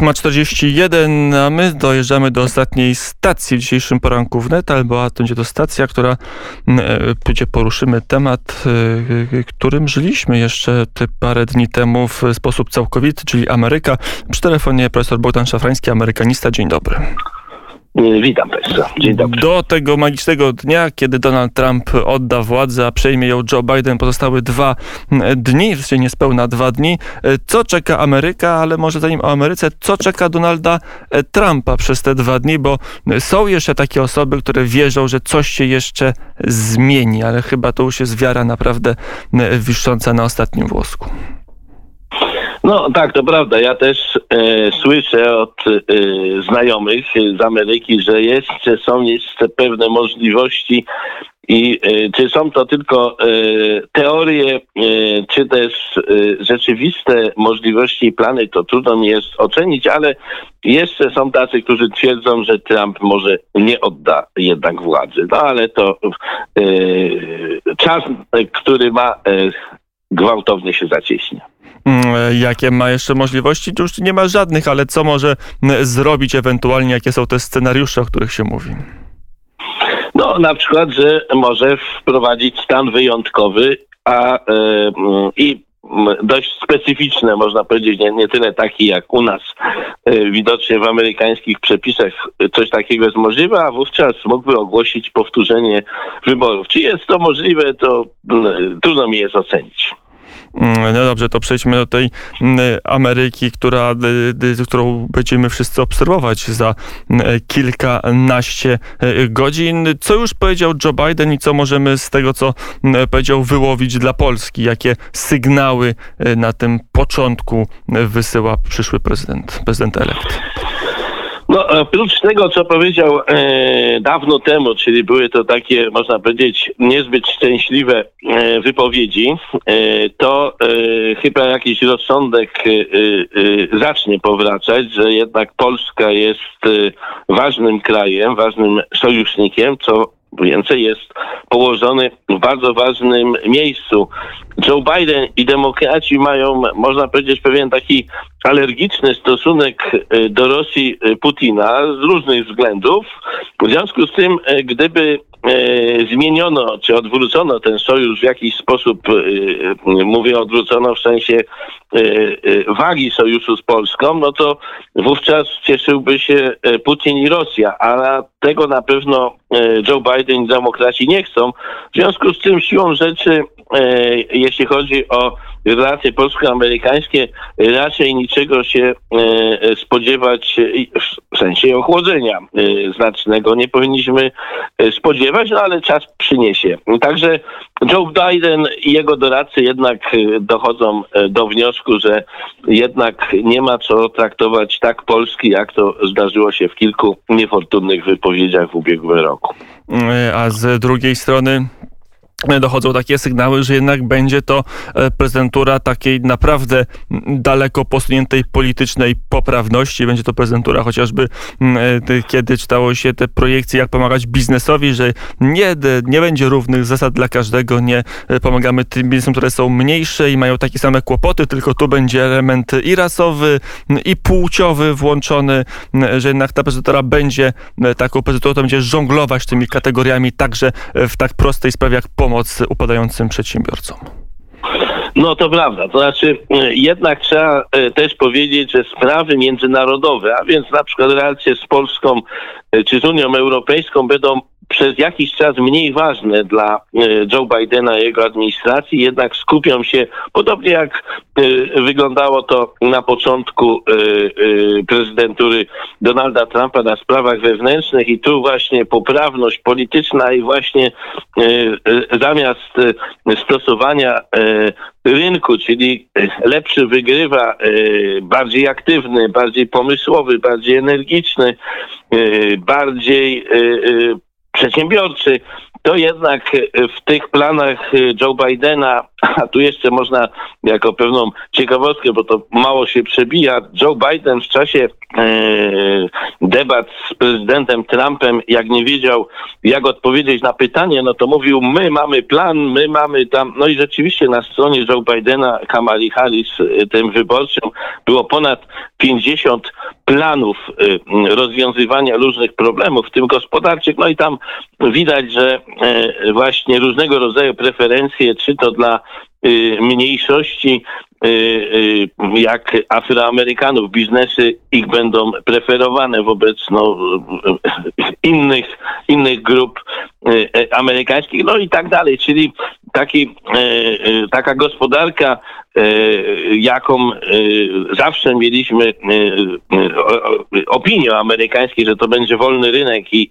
8.41, a my dojeżdżamy do ostatniej stacji w dzisiejszym poranku wnet, albo będzie to stacja, która, gdzie poruszymy temat, e, którym żyliśmy jeszcze te parę dni temu w sposób całkowity, czyli Ameryka. Przy telefonie profesor Bogdan Szafrański, amerykanista. Dzień dobry. Y, witam Państwa. Dzień dobry. Do tego magicznego dnia, kiedy Donald Trump odda władzę, a przejmie ją Joe Biden, pozostały dwa dni, w zasadzie niespełna dwa dni. Y, co czeka Ameryka, ale może zanim o Ameryce, co czeka Donalda y, Trumpa przez te dwa dni, bo są jeszcze takie osoby, które wierzą, że coś się jeszcze zmieni, ale chyba to już jest wiara naprawdę wisząca na ostatnim włosku. No tak, to prawda. Ja też e, słyszę od e, znajomych z Ameryki, że jeszcze są jeszcze pewne możliwości i e, czy są to tylko e, teorie, e, czy też e, rzeczywiste możliwości i plany, to trudno mi jest ocenić, ale jeszcze są tacy, którzy twierdzą, że Trump może nie odda jednak władzy. No ale to czas, który ma gwałtownie się zacieśnia. Mm, jakie ma jeszcze możliwości? To już nie ma żadnych, ale co może mm, zrobić ewentualnie? Jakie są te scenariusze, o których się mówi? No, na przykład, że może wprowadzić stan wyjątkowy, a yy, i dość specyficzne, można powiedzieć, nie, nie tyle taki jak u nas. E, widocznie w amerykańskich przepisach coś takiego jest możliwe, a wówczas mógłby ogłosić powtórzenie wyborów. Czy jest to możliwe, to trudno mi jest ocenić. Mm, no dobrze, to przejdźmy do tej mm, Ameryki, która, którą będziemy wszyscy obserwować za mm, kilkanaście e, godzin. Co już powiedział Joe Biden i co możemy z tego, co powiedział, wyłowić dla Polski? Jakie sygnały e, na tym początku wysyła przyszły prezydent, prezydent elekt? No, oprócz tego, co powiedział e, dawno temu, czyli były to takie, można powiedzieć, niezbyt szczęśliwe e, wypowiedzi, e, to e, chyba jakiś rozsądek e, e, zacznie powracać, że jednak Polska jest ważnym krajem, ważnym sojusznikiem, co więcej jest położony w bardzo ważnym miejscu. Joe Biden i demokraci mają, można powiedzieć, pewien taki alergiczny stosunek e, do Rosji e, Putina z różnych względów. W związku z tym, e, gdyby zmieniono czy odwrócono ten sojusz w jakiś sposób, mówię odwrócono w sensie wagi sojuszu z Polską, no to wówczas cieszyłby się Putin i Rosja, a tego na pewno Joe Biden i demokraci nie chcą. W związku z tym siłą rzeczy jeśli chodzi o relacje polsko-amerykańskie, raczej niczego się e, spodziewać, w sensie ochłodzenia e, znacznego nie powinniśmy e, spodziewać, no ale czas przyniesie. Także Joe Biden i jego doradcy jednak dochodzą do wniosku, że jednak nie ma co traktować tak Polski, jak to zdarzyło się w kilku niefortunnych wypowiedziach w ubiegłym roku. A z drugiej strony dochodzą takie sygnały, że jednak będzie to e, prezentura takiej naprawdę daleko posuniętej politycznej poprawności. Będzie to prezentura chociażby e, kiedy czytało się te projekcje, jak pomagać biznesowi, że nie, nie będzie równych zasad dla każdego, nie e, pomagamy tym biznesom, które są mniejsze i mają takie same kłopoty, tylko tu będzie element i rasowy, i płciowy włączony, że jednak ta prezentura będzie taką prezenturą, to będzie żonglować tymi kategoriami także w tak prostej sprawie jak pomoc pomoc upadającym przedsiębiorcom. No to prawda. To znaczy, e, jednak trzeba e, też powiedzieć, że sprawy międzynarodowe, a więc na przykład relacje z Polską e, czy z Unią Europejską będą przez jakiś czas mniej ważne dla e, Joe Bidena i jego administracji, jednak skupią się, podobnie jak e, wyglądało to na początku e, prezydentury Donalda Trumpa na sprawach wewnętrznych i tu właśnie poprawność polityczna i właśnie zamiast stosowania rynku, czyli lepszy wygrywa, bardziej aktywny, bardziej pomysłowy, bardziej energiczny, bardziej przedsiębiorczy, to jednak w tych planach Joe Bidena, a tu jeszcze można jako pewną ciekawostkę, bo to mało się przebija, Joe Biden w czasie e, debat z prezydentem Trumpem, jak nie wiedział, jak odpowiedzieć na pytanie, no to mówił, my mamy plan, my mamy tam, no i rzeczywiście na stronie Joe Bidena, Kamali Harris, e, tym wyborczym, było ponad 50 planów rozwiązywania różnych problemów, w tym gospodarczych. No i tam widać, że właśnie różnego rodzaju preferencje, czy to dla mniejszości Y, y, jak Afroamerykanów, biznesy ich będą preferowane wobec no, innych, innych grup y, amerykańskich, no i tak dalej. Czyli taki, taka gospodarka, jaką zawsze mieliśmy opinię amerykańskiej, że to będzie wolny rynek i,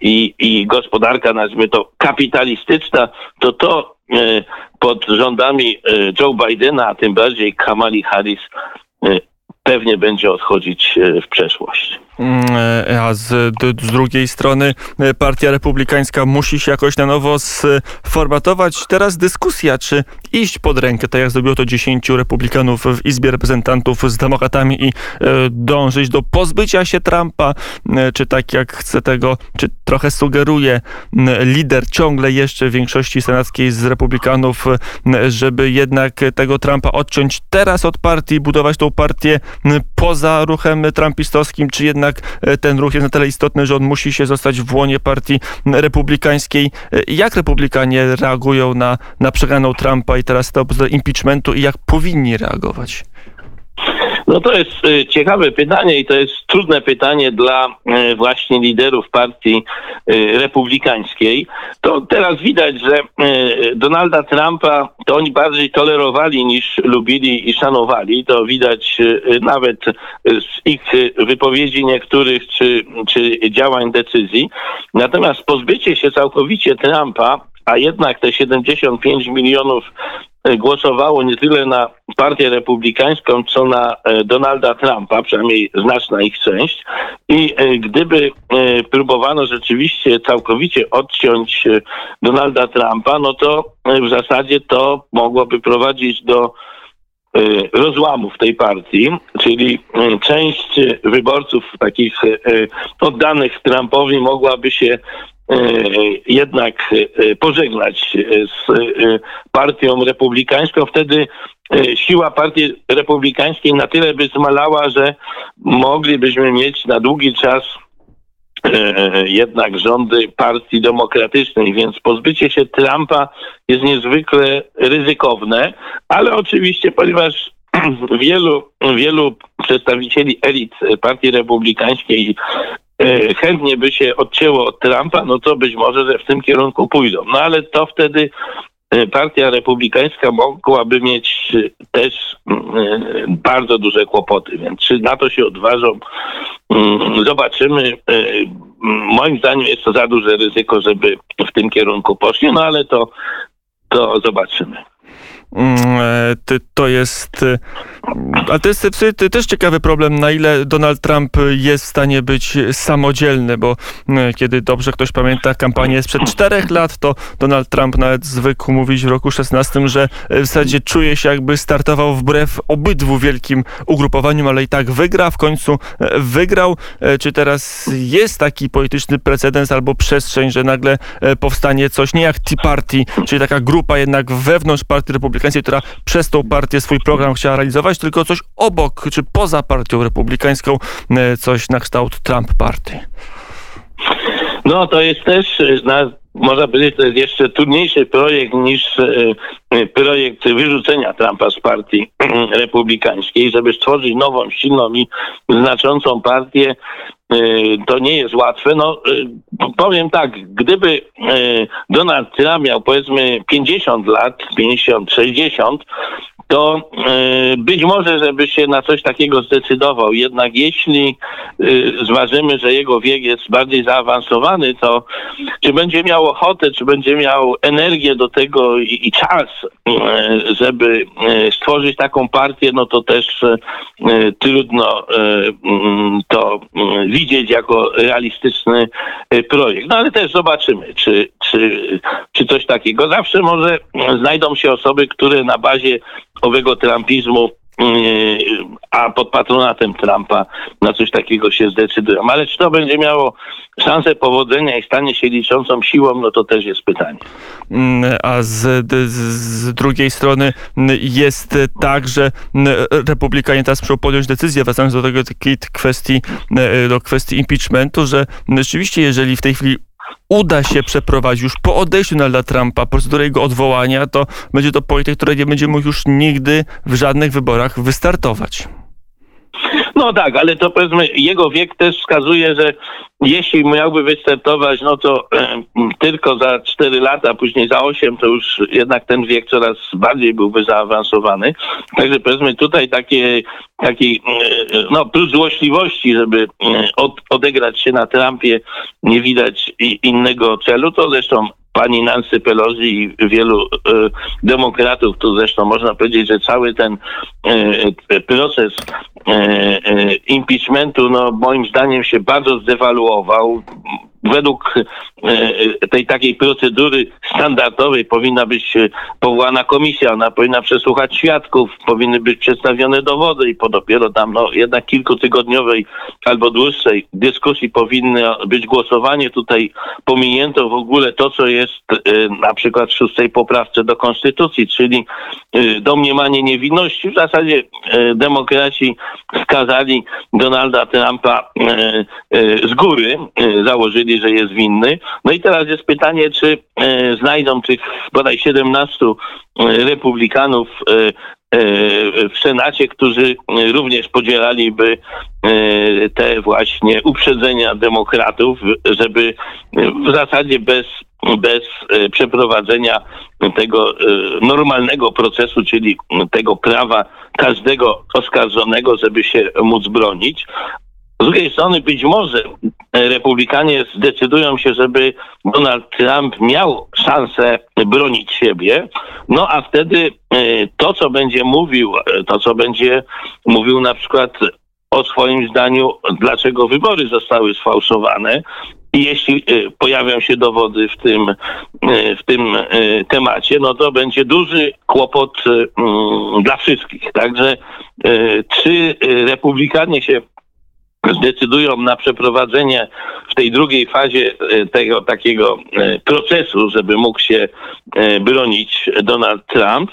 i, i, gospodarka, nazwijmy to kapitalistyczna, to to E, pod rządami e, Joe Bidena, a tym bardziej Kamali Harris e, pewnie będzie odchodzić w przeszłość. Mm, e, a z, z, drugiej strony e, Partia Republikańska musi się jakoś na nowo sformatować. Teraz dyskusja, czy iść pod rękę, tak jak zrobiło to 10 republikanów w Izbie Reprezentantów z demokratami i e, dążyć do pozbycia się Trumpa, czy tak jak chce tego, czy trochę sugeruje lider ciągle jeszcze większości senackiej z republikanów, żeby jednak tego Trumpa odciąć teraz od partii, budować tą partię poza ruchem trumpistowskim, czy jednak e, ten ruch jest na tyle istotny, że on musi się zostać w łonie partii republikańskiej. E, jak republikanie reagują na, na przegraną Trumpa i teraz to impeachmentu i jak powinni reagować? No to jest y, ciekawe pytanie i to jest trudne pytanie dla y, właśnie liderów partii y, republikańskiej. To teraz widać, że Donalda Trumpa to oni bardziej tolerowali niż lubili i szanowali. To widać nawet z ich wypowiedzi niektórych czy, czy działań decyzji. Natomiast pozbycie się całkowicie Trumpa a jednak te 75 milionów E, głosowało nie tyle na partię republikańską, co na e, Donalda Trumpa, przynajmniej znaczna ich część. I e, gdyby próbowano rzeczywiście całkowicie odciąć Donalda Trumpa, no to w zasadzie to mogłoby prowadzić do rozłamu w tej partii, czyli część wyborców takich oddanych Trumpowi mogłaby się jednak e, pożegnać z e, partią republikańską, wtedy siła partii republikańskiej na tyle by zmalała, że moglibyśmy mieć na długi czas jednak rządy partii demokratycznej, więc pozbycie się Trumpa jest niezwykle ryzykowne, ale oczywiście, ponieważ wielu, wielu przedstawicieli elit partii republikańskiej E, chętnie by się odcięło od Trumpa, no to być może, że w tym kierunku pójdą. No ale to wtedy e, partia republikańska mogłaby mieć e, też bardzo duże kłopoty, więc czy na to się odważą, mm, zobaczymy. Moim zdaniem jest to za duże ryzyko, żeby w tym kierunku poszli, no ale to, to zobaczymy. Mm, to jest a to jest też ciekawy problem, na ile Donald Trump jest w stanie być samodzielny, bo e, kiedy dobrze ktoś pamięta kampanię sprzed czterech lat, to Donald Trump nawet zwykł mówić w roku 16, że w zasadzie czuje się jakby startował wbrew obydwu wielkim ugrupowaniom, ale i tak wygra, w końcu e, wygrał. E, czy teraz jest taki polityczny precedens albo przestrzeń, że nagle powstanie coś nie jak Tea Party, czyli taka grupa jednak wewnątrz partii republikańskiej, która przez tą partię swój program chciała realizować, tylko coś obok, czy poza partią republikańską, e, coś na kształt Trump Party. No to jest też, e, na, można powiedzieć, to jest jeszcze trudniejszy projekt niż e, projekt wyrzucenia Trumpa z partii republikańskiej, żeby stworzyć nową, silną i znaczącą partię. To nie jest łatwe. No, powiem tak, gdyby Donald Trump miał powiedzmy 50 lat, 50, 60, to e, być może, żeby się na coś takiego zdecydował. Jednak jeśli e, zważymy, że jego wiek jest bardziej zaawansowany, to czy będzie miał ochotę, czy będzie miał energię do tego i, czas, e, żeby stworzyć taką partię, no to też trudno mm, to mm, widzieć jako realistyczny projekt. No ale też zobaczymy, czy, czy, czy coś takiego. Zawsze może znajdą się osoby, które na bazie owego trumpizmu a pod patronatem Trumpa na coś takiego się zdecydują. Ale czy to będzie miało szansę powodzenia i stanie się liczącą siłą, no to też jest pytanie. Mm, a z, z drugiej strony mm, jest tak, że mm, republikanie teraz muszą podjąć decyzję, wracając do tego takiej kwestii, do kwestii impeachmentu, że rzeczywiście jeżeli w tej chwili uda się przeprowadzić już po odejściu Donalda Trumpa procedurę jego odwołania, to będzie to polityk, który nie będzie mógł już nigdy w żadnych wyborach wystartować. No tak, ale to powiedzmy, jego wiek też wskazuje, że jeśli miałby wystartować, no to e, tylko za 4 lata, później za 8, to już jednak ten wiek coraz bardziej byłby zaawansowany. Także powiedzmy tutaj takie, takiej, e, no plus złośliwości, żeby e, od, odegrać się na Trumpie, nie widać innego celu. To zresztą pani Nancy Pelosi i wielu e, demokratów, tu zresztą można powiedzieć, że cały ten e, proces e, e impeachmentu, no moim zdaniem się bardzo zdewaluował według e, tej takiej procedury standardowej powinna być e, powołana komisja, ona powinna przesłuchać świadków, powinny być przedstawione dowody i po dopiero tam no, jednak kilkutygodniowej albo dłuższej dyskusji powinno być głosowanie. Tutaj pominięto w ogóle to, co jest e, na przykład w szóstej poprawce do konstytucji, czyli domniemanie niewinności. W zasadzie demokraci skazali Donalda Trumpa z góry, założyli że jest winny. No i teraz jest pytanie, czy e, znajdą tych bodaj 17 e, republikanów e, w Senacie, którzy również podzielaliby te właśnie uprzedzenia demokratów, żeby w zasadzie bez, bez przeprowadzenia tego normalnego procesu, czyli tego prawa każdego oskarżonego, żeby się móc bronić. Z drugiej strony być może republikanie zdecydują się, żeby Donald Trump miał szansę bronić siebie, no a wtedy e, to, co będzie mówił, e, to, co będzie mówił na przykład o swoim zdaniu, dlaczego wybory zostały sfałszowane, i jeśli e, pojawią się dowody w tym, w tym temacie, no to będzie duży kłopot mm, dla wszystkich. Także czy republikanie się zdecydują na przeprowadzenie w tej drugiej fazie e, tego takiego e, procesu, żeby mógł się e, bronić Donald Trump,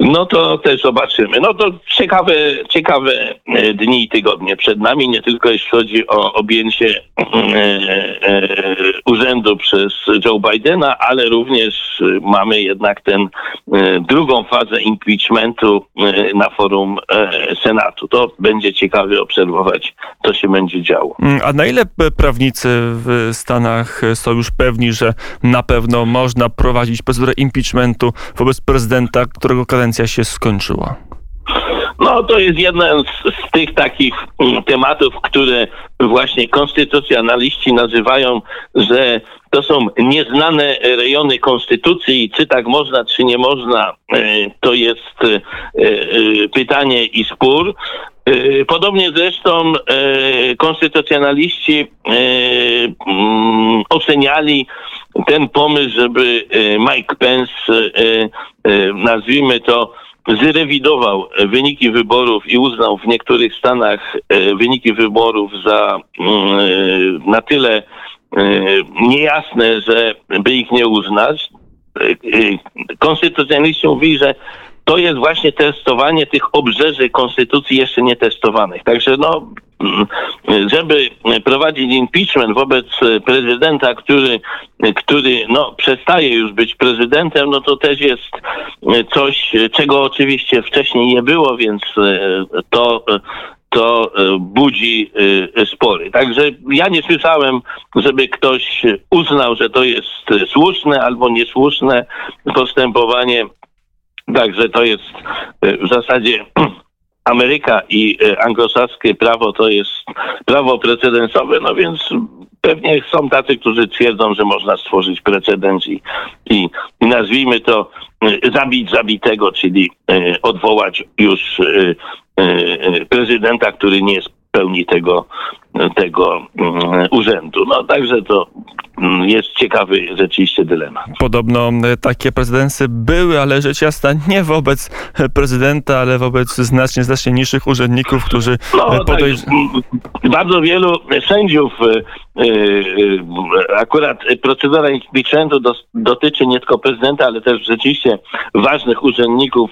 no to też zobaczymy. No to ciekawe, ciekawe e, dni i tygodnie przed nami, nie tylko jeśli chodzi o objęcie e, e, urzędu przez Joe Bidena, ale również mamy jednak tę drugą fazę impeachmentu na forum Senatu. To będzie ciekawe obserwować, co się będzie działo. Mm, a na ile prawnicy w Stanach są już pewni, że na pewno można prowadzić procedurę impeachmentu wobec prezydenta, którego kadencja kadencja się skończyła? No to jest jeden z, z, tych takich mm, tematów, które właśnie konstytucjonaliści nazywają, że to są nieznane rejony konstytucji, czy tak można, czy nie można, e, to jest e, e, pytanie i spór. Podobnie zresztą konstytucjonaliści mm, oceniali ten pomysł, żeby Mike Pence, nazwijmy to, zrewidował wyniki wyborów i uznał w niektórych stanach wyniki wyborów za mm, na tyle niejasne, że by ich nie uznać. Konstytucjaliści mówili, że to jest właśnie testowanie tych obrzeży konstytucji jeszcze nie testowanych. Także no, mm, żeby prowadzić impeachment wobec prezydenta, który, który no, przestaje już być prezydentem, no to też jest coś, czego oczywiście wcześniej nie było, więc to to budzi spory. Także ja nie słyszałem, żeby ktoś uznał, że to jest słuszne albo niesłuszne postępowanie Także to jest e, w zasadzie Ameryka i e, anglosaskie prawo to jest prawo precedensowe, no więc pewnie są tacy, którzy twierdzą, że można stworzyć precedens i, i, nazwijmy to e, zabić zabitego, czyli odwołać już prezydenta, który nie jest pełni tego, tego mm, urzędu. No także to mm, jest ciekawy rzeczywiście dylemat. Podobno takie prezydencje były, ale rzecz jasna nie wobec prezydenta, ale wobec znacznie, znacznie niższych urzędników, którzy no, podejrz... tak, Bardzo wielu sędziów akurat procedura impeachmentu dotyczy nie tylko prezydenta, ale też rzeczywiście ważnych urzędników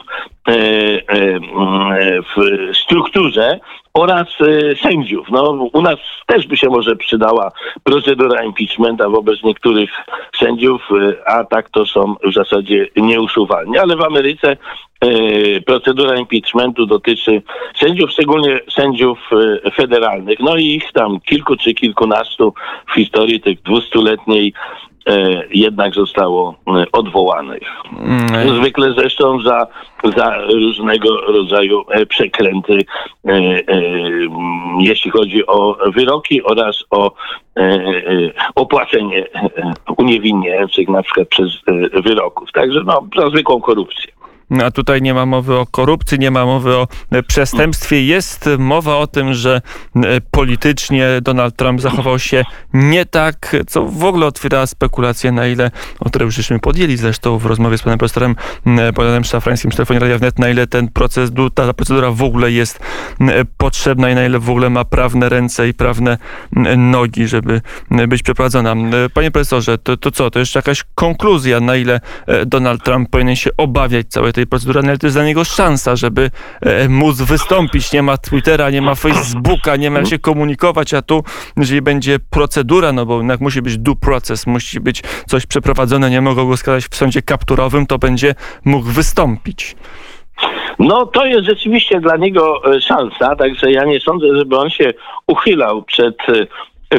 w strukturze oraz sędziów. No, u nas też by się może przydała procedura impeachmenta wobec niektórych sędziów, a tak to są w zasadzie nieusuwalni. Ale w Ameryce procedura impeachmentu dotyczy sędziów, szczególnie sędziów federalnych. No i ich tam kilku czy kilkunastu w historii tej dwustuletniej E, jednak zostało e, odwołanych. Mm. Zwykle zresztą za, za różnego rodzaju e, przekręty, jeśli chodzi o wyroki oraz o opłacenie uniewinniających na przykład przez wyroków. Także no, za zwykłą korupcję. A tutaj nie ma mowy o korupcji, nie ma mowy o e, przestępstwie. Jest mowa o tym, że e, politycznie Donald Trump zachował się nie tak, co w ogóle otwiera spekulacje, na ile, o które już żeśmy podjęli zresztą w rozmowie z panem profesorem Bogdanem Szafrańskim w telefonie Radia Wnet, na ile ten proces, ta procedura w ogóle jest potrzebna i na ile w ogóle ma prawne ręce i prawne nogi, żeby być przeprowadzona. Panie profesorze, to, to co? To jeszcze jakaś konkluzja, na ile e, Donald Trump powinien się obawiać całej tej tej ale to jest dla niego szansa, żeby e, móc wystąpić. Nie ma Twittera, nie ma Facebooka, nie ma się komunikować, a tu, jeżeli będzie procedura, no bo jednak musi być due process, musi być coś przeprowadzone, nie mogą go skazać w sądzie kapturowym, to będzie mógł wystąpić. No to jest rzeczywiście dla niego e, szansa, także ja nie sądzę, żeby on się uchylał przed e,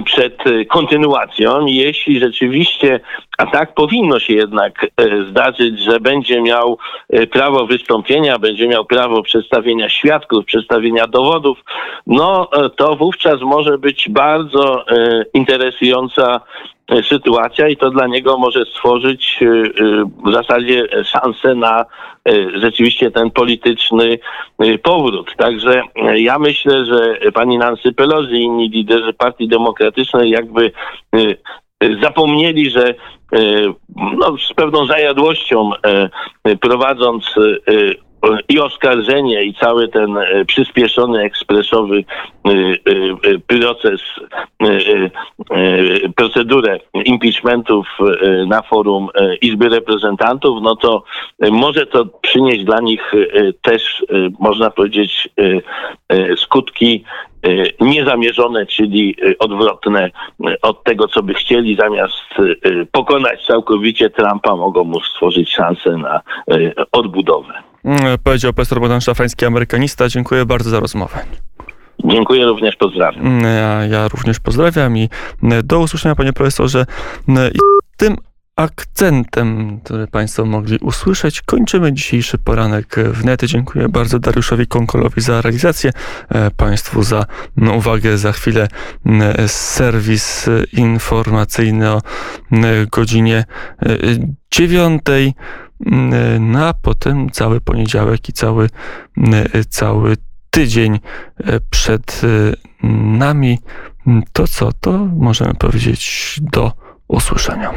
przed y, kontynuacją, jeśli rzeczywiście, a tak powinno się jednak y, zdarzyć, że będzie miał y, prawo wystąpienia, będzie miał prawo przedstawienia świadków, przedstawienia dowodów, no to wówczas może być bardzo interesująca sytuacja i to dla niego może stworzyć e, e, w zasadzie szansę na rzeczywiście ten polityczny powrót. Także ja myślę, że pani Nancy Pelosi i inni liderzy Partii Demokratycznej jakby zapomnieli, że no, z pewną zajadłością prowadząc i oskarżenie i cały ten e, przyspieszony, ekspresowy e, e, proces, procedurę impeachmentów na forum Izby Reprezentantów, no to może to przynieść dla nich też, można powiedzieć, skutki niezamierzone, czyli odwrotne od tego, co by chcieli, zamiast pokonać całkowicie Trumpa, mogą mu stworzyć szansę na odbudowę. Mm, powiedział profesor Bogdan Szafrański, amerykanista. Dziękuję bardzo za rozmowę. Dziękuję również, pozdrawiam. Mm, ja, ja również pozdrawiam i mm, do usłyszenia, panie profesorze. I tym akcentem, który Państwo mogli usłyszeć, kończymy dzisiejszy poranek w nety. Dziękuję bardzo Dariuszowi Konkolowi za realizację, e, Państwu za uwagę. Za chwilę serwis informacyjny o godzinie e, dziewiątej. No a potem cały poniedziałek i cały, cały tydzień e, przed e, nami. To co? To możemy powiedzieć do usłyszenia.